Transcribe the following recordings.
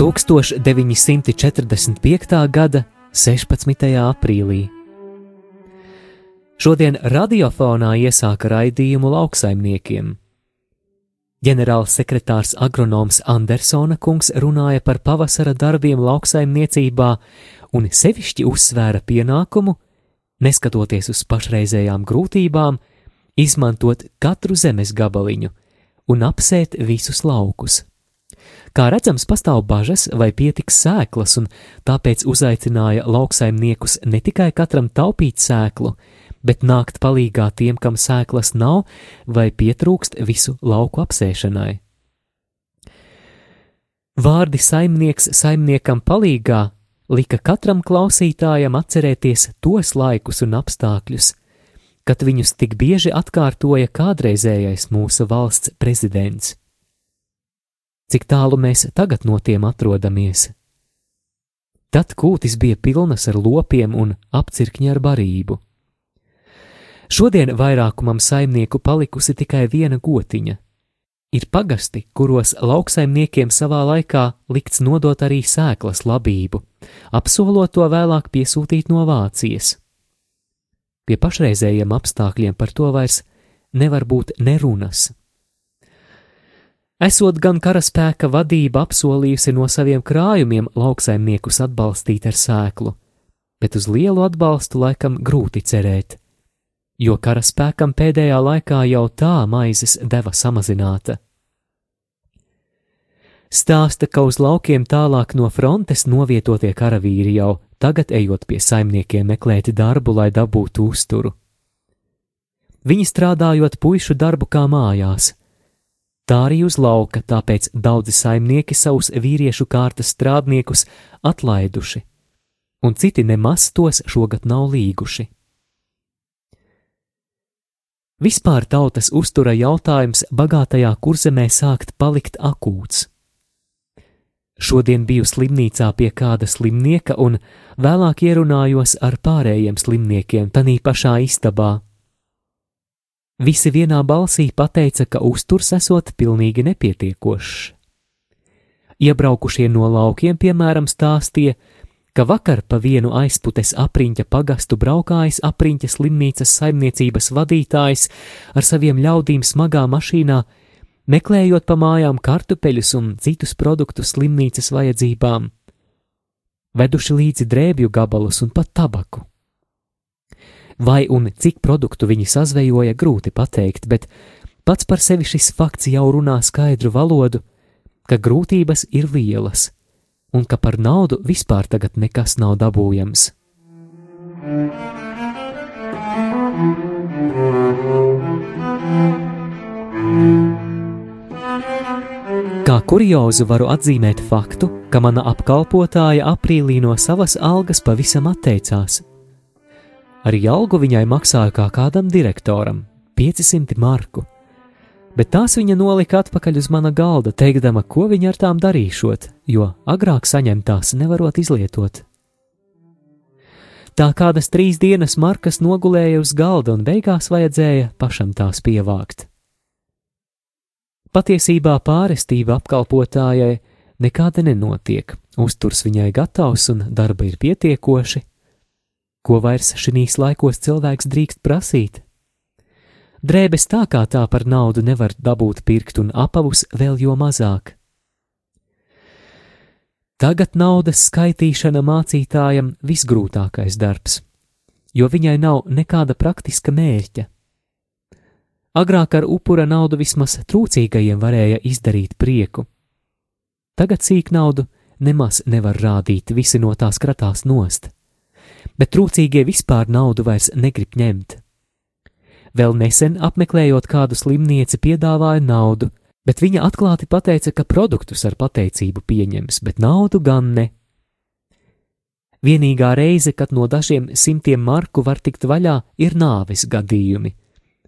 1945. gada 16. aprīlī. Šodien radiofonā iesāka raidījumu lauksaimniekiem. Ģenerāls sekretārs agronoms Andersona kungs runāja par pavasara darbiem lauksaimniecībā un sevišķi uzsvēra pienākumu, neskatoties uz pašreizējām grūtībām, izmantot katru zemes gabaliņu un apsēt visus laukus. Kā redzams, pastāv bažas, vai pietiks sēklas, un tāpēc uzaicināja lauksaimniekus ne tikai katram taupīt sēklu, bet nākt palīgā tiem, kam sēklas nav vai pietrūkst visu lauku apsēšanai. Vārdi saimnieks saimniekam palīgā lika katram klausītājam atcerēties tos laikus un apstākļus, kad viņus tik bieži atkārtoja kādreizējais mūsu valsts prezidents cik tālu mēs tagad no tiem atrodamies. Tad kūtis bija pilnas ar lopiem un apcirkņi ar barību. Šodien vairākumam saimnieku palikusi tikai viena gotiņa. Ir pagasti, kuros lauksaimniekiem savā laikā likts nodot arī sēklas labību, apsolot to vēlāk piesūtīt no Vācijas. Pie pašreizējiem apstākļiem par to vairs nevar būt nerunas. Esot gan karaspēka vadība apsolījusi no saviem krājumiem lauksaimniekus atbalstīt ar sēklu, bet uz lielu atbalstu laikam grūti cerēt, jo karaspēkam pēdējā laikā jau tā maizes deva samazināta. Stāsta, ka uz laukiem tālāk no frontes novietotie karavīri jau tagad ejot pie saimniekiem meklēt darbu, lai dabūtu uzturu. Viņi strādājot puišu darbu kā mājās, tā arī uz lauka, tāpēc daudzi saimnieki savus vīriešu kārtas strādniekus atlaiduši, un citi nemaz tos šogad nav līguši. Vispār tautas uztura jautājums bagātajā kurzemē sākt palikt akūts. Šodien biju slimnīcā pie kāda slimnieka un vēlāk ierunājos ar pārējiem slimniekiem tanī pašā istabā. Visi vienā balsī pateica, ka uzturs esot pilnīgi nepietiekošs. Iebraukušie no laukiem, piemēram, stāstīja, ka vakar pa vienu aizputes apriņķa pagastu braukājis apriņķa slimnīcas saimniecības vadītājs ar saviem ļaudīm smagā mašīnā, meklējot pa mājām kartupeļus un citus produktus slimnīcas vajadzībām, veduši līdzi drēbju gabalus un pat tabaku. Vai un cik produktu viņi sazvejoja, grūti pateikt, bet pats par sevi šis fakts jau runā skaidru valodu, ka grūtības ir lielas un ka par naudu vispār tagad nekas nav dabūjams. Kā kuriozu varu atzīmēt faktu, ka mana apkalpotāja aprīlī no savas algas pavisam atteicās. Arī algu viņai maksāja kā kādam direktoram - 500 marku, bet tās viņa nolika atpakaļ uz mana galda, teikdama, ko viņa ar tām darīšot, jo agrāk saņemtās nevarot izlietot. Tā kādas trīs dienas markas nogulēja uz galda un beigās vajadzēja pašam tās pievākt. Patiesībā pārestība apkalpotājai nekāda nenotiek, uzturs viņai gatavs un darba ir pietiekoši, Ko vairs šīs laikos cilvēks drīkst prasīt? Drēbes tā kā tā par naudu nevar dabūt pirkt, un apavus vēl jo mazāk. Tagad naudas skaitīšana mācītājam visgrūtākais darbs, jo viņai nav nekāda praktiska mērķa. Agrāk ar upura naudu vismaz trūcīgajiem varēja izdarīt prieku. Tagad sīk naudu nemaz nevar rādīt, visi no tās kratās nost, bet trūcīgie vispār naudu vairs negrib ņemt. Vēl nesen apmeklējot kādu slimnieci, piedāvāja naudu, bet viņa atklāti pateica, ka produktus ar pateicību pieņems, bet naudu gan ne. Vienīgā reize, kad no dažiem simtiem marku var tikt vaļā, ir nāves gadījumi,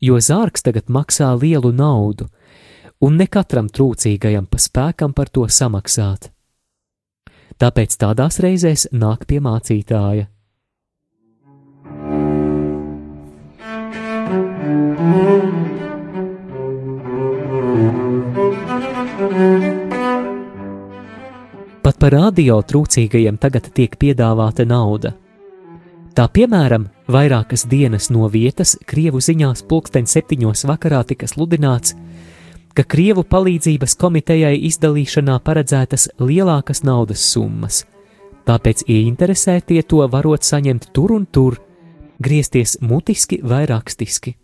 jo zārks tagad maksā lielu naudu, un ne katram trūcīgajam pa spēkam par to samaksāt. Tāpēc tādās reizēs nāk pie mācītāja. Pat par radio trūcīgajiem tagad tiek piedāvāta nauda. Tā piemēram, vairākas dienas no vietas Krievu ziņās pulksten septiņos vakarā tika sludināts, ka Krievu palīdzības komitejai izdalīšanā paredzētas lielākas naudas summas, tāpēc ieinteresētie to varot saņemt tur un tur, griezties mutiski vai rakstiski.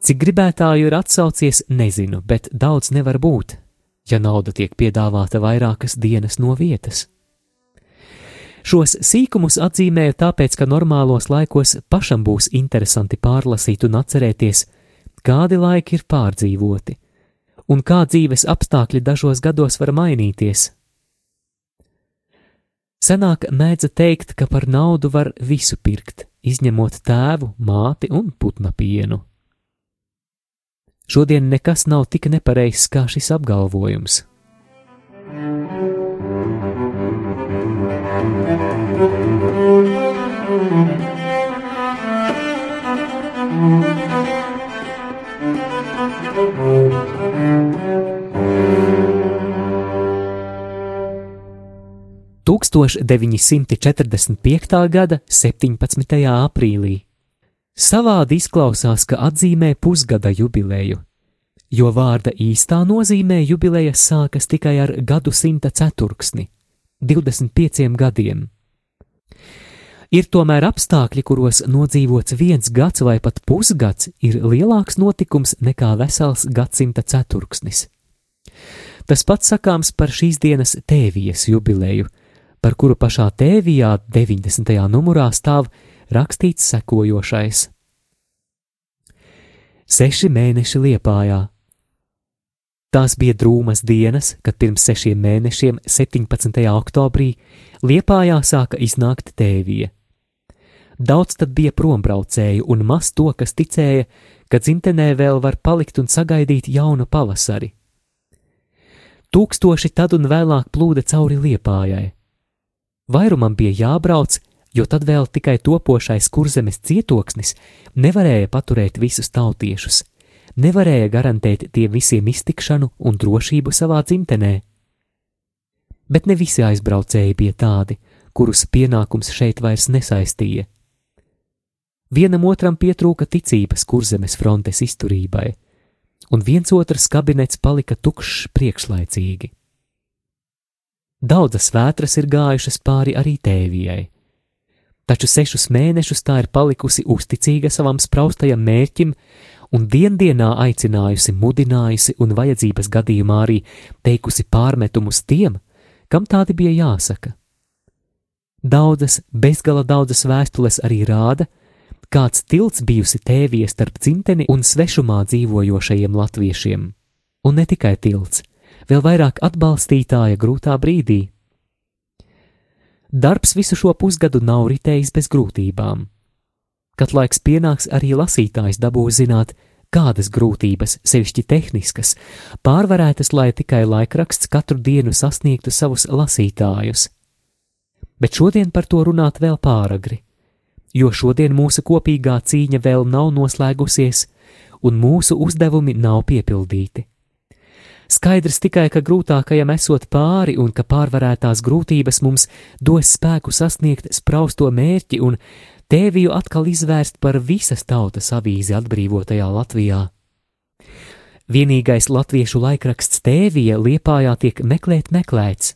Cik gribētāju ir atsaucies, nezinu, bet daudz nevar būt, ja nauda tiek piedāvāta vairākas dienas no vietas. Šos sīkumus atzīmēju tāpēc, ka normālos laikos pašam būs interesanti pārlasīt un atcerēties, kādi laiki ir pārdzīvoti, un kā dzīves apstākļi dažos gados var mainīties. Senāk mēdza teikt, ka par naudu var visu pirkt, izņemot tēvu, māti un putna pienu. Šodien nekas nav tik nepareizs kā šis apgalvojums. Tūkstoš 945. gada 17. aprīlī. Savādi izklausās, ka atzīmē pusgada jubileju, jo vārda īstā nozīmē jubileja sākas tikai ar gadu simta ceturksni - 25 gadiem. Ir tomēr apstākļi, kuros nodzīvots viens gads vai pat pusgads ir lielāks notikums nekā vesels gadsimta ceturksnis. Tas pats sakāms par šīs dienas tēvijas jubileju, par kuru pašā tēvijā 90. numurā stāv rakstīts sekojošais: Seši mēneši liepājā. Tās bija drūmas dienas, kad pirms sešiem mēnešiem, 17. oktobrī, liepājā sāka iznākt tēvija. Daudz tad bija prombraucēju un maz to, kas ticēja, ka dzimtenē vēl var palikt un sagaidīt jaunu pavasari. Tūkstoši tad un vēlāk plūda cauri liepājai. Vairumam bija jābrauc, jo tad vēl tikai topošais kurzemes cietoksnis nevarēja paturēt visus tautiešus, nevarēja garantēt tiem visiem iztikšanu un drošību savā dzimtenē. Bet ne visi aizbraucēji bija tādi, kurus pienākums šeit vairs nesaistīja. Vienam otram pietrūka ticības kurzemes frontes izturībai, un viens otrs kabinets palika tukšs priekšlaicīgi. Daudzas vētras ir gājušas pāri arī tēvijai, taču sešus mēnešus tā ir palikusi uzticīga savam spraustajam mērķim un diendienā aicinājusi, mudinājusi un vajadzības gadījumā arī teikusi pārmetumus tiem, kam tādi bija jāsaka. Daudzas, bezgala daudzas vēstules arī rāda, kāds tilts bijusi tēvija starp dzimteni un svešumā dzīvojošajiem latviešiem. Un ne tikai tilts, vēl vairāk atbalstītāja grūtā brīdī. Darbs visu šo pusgadu nav ritējis bez grūtībām. Kad laiks pienāks, arī lasītājs dabūs zināt, kādas grūtības, sevišķi tehniskas, pārvarētas, lai tikai laikraksts katru dienu sasniegtu savus lasītājus. Bet šodien par to runāt vēl pāragri jo šodien mūsu kopīgā cīņa vēl nav noslēgusies, un mūsu uzdevumi nav piepildīti. Skaidrs tikai, ka grūtākajam esot pāri un ka pārvarētās grūtības mums dos spēku sasniegt sprausto mērķi un tēviju atkal izvērst par visas tautas avīzi atbrīvotajā Latvijā. Vienīgais latviešu laikraksts tēvija liepājā tiek meklēt meklēts,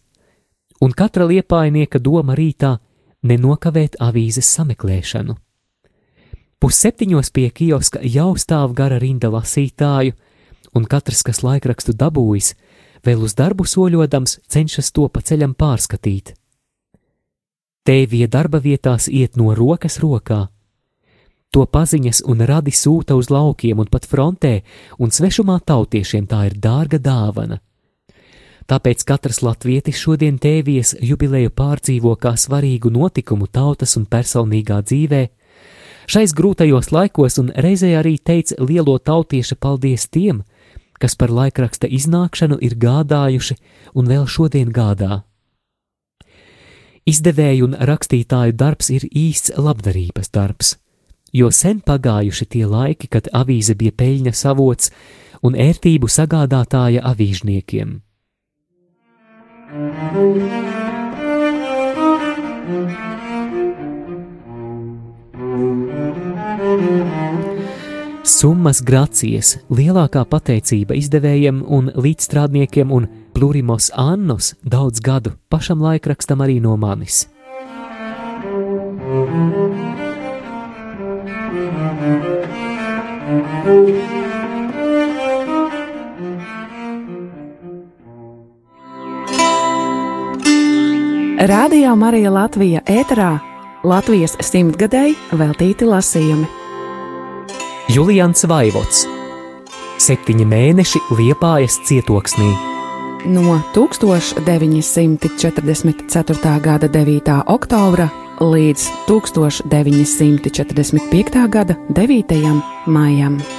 un katra liepājnieka doma rītā nenokavēt avīzes sameklēšanu. Pusseptiņos pie kioska jau stāv gara rinda lasītāju, un katrs, kas laikrakstu dabūjis, vēl uz darbu soļodams, cenšas to pa ceļam pārskatīt. Tēvija darba vietās iet no rokas rokā. To paziņas un radi sūta uz laukiem un pat frontē, un svešumā tautiešiem tā ir dārga dāvana. Tāpēc katrs latvietis šodien tēvijas jubileju pārdzīvo kā svarīgu notikumu tautas un personīgā dzīvē, Šais grūtajos laikos un reizē arī teica lielo tautieša paldies tiem, kas par laikraksta iznākšanu ir gādājuši un vēl šodien gādā. Izdevēju un rakstītāju darbs ir īsts labdarības darbs, jo sen pagājuši tie laiki, kad avīze bija peļņas avots un ērtību sagādātāja avīžniekiem. Summas grācijas, lielākā pateicība izdevējiem un līdzstrādniekiem un plurimos annus daudz gadu pašam laikrakstam arī no manis. Radio Marija Latvija ēterā Latvijas simtgadēji veltīti lasījumi. Julians Vaivots Septiņi mēneši liepājas cietoksnī. No 1944. gada 9. oktobra līdz 1945. gada 9. maijam.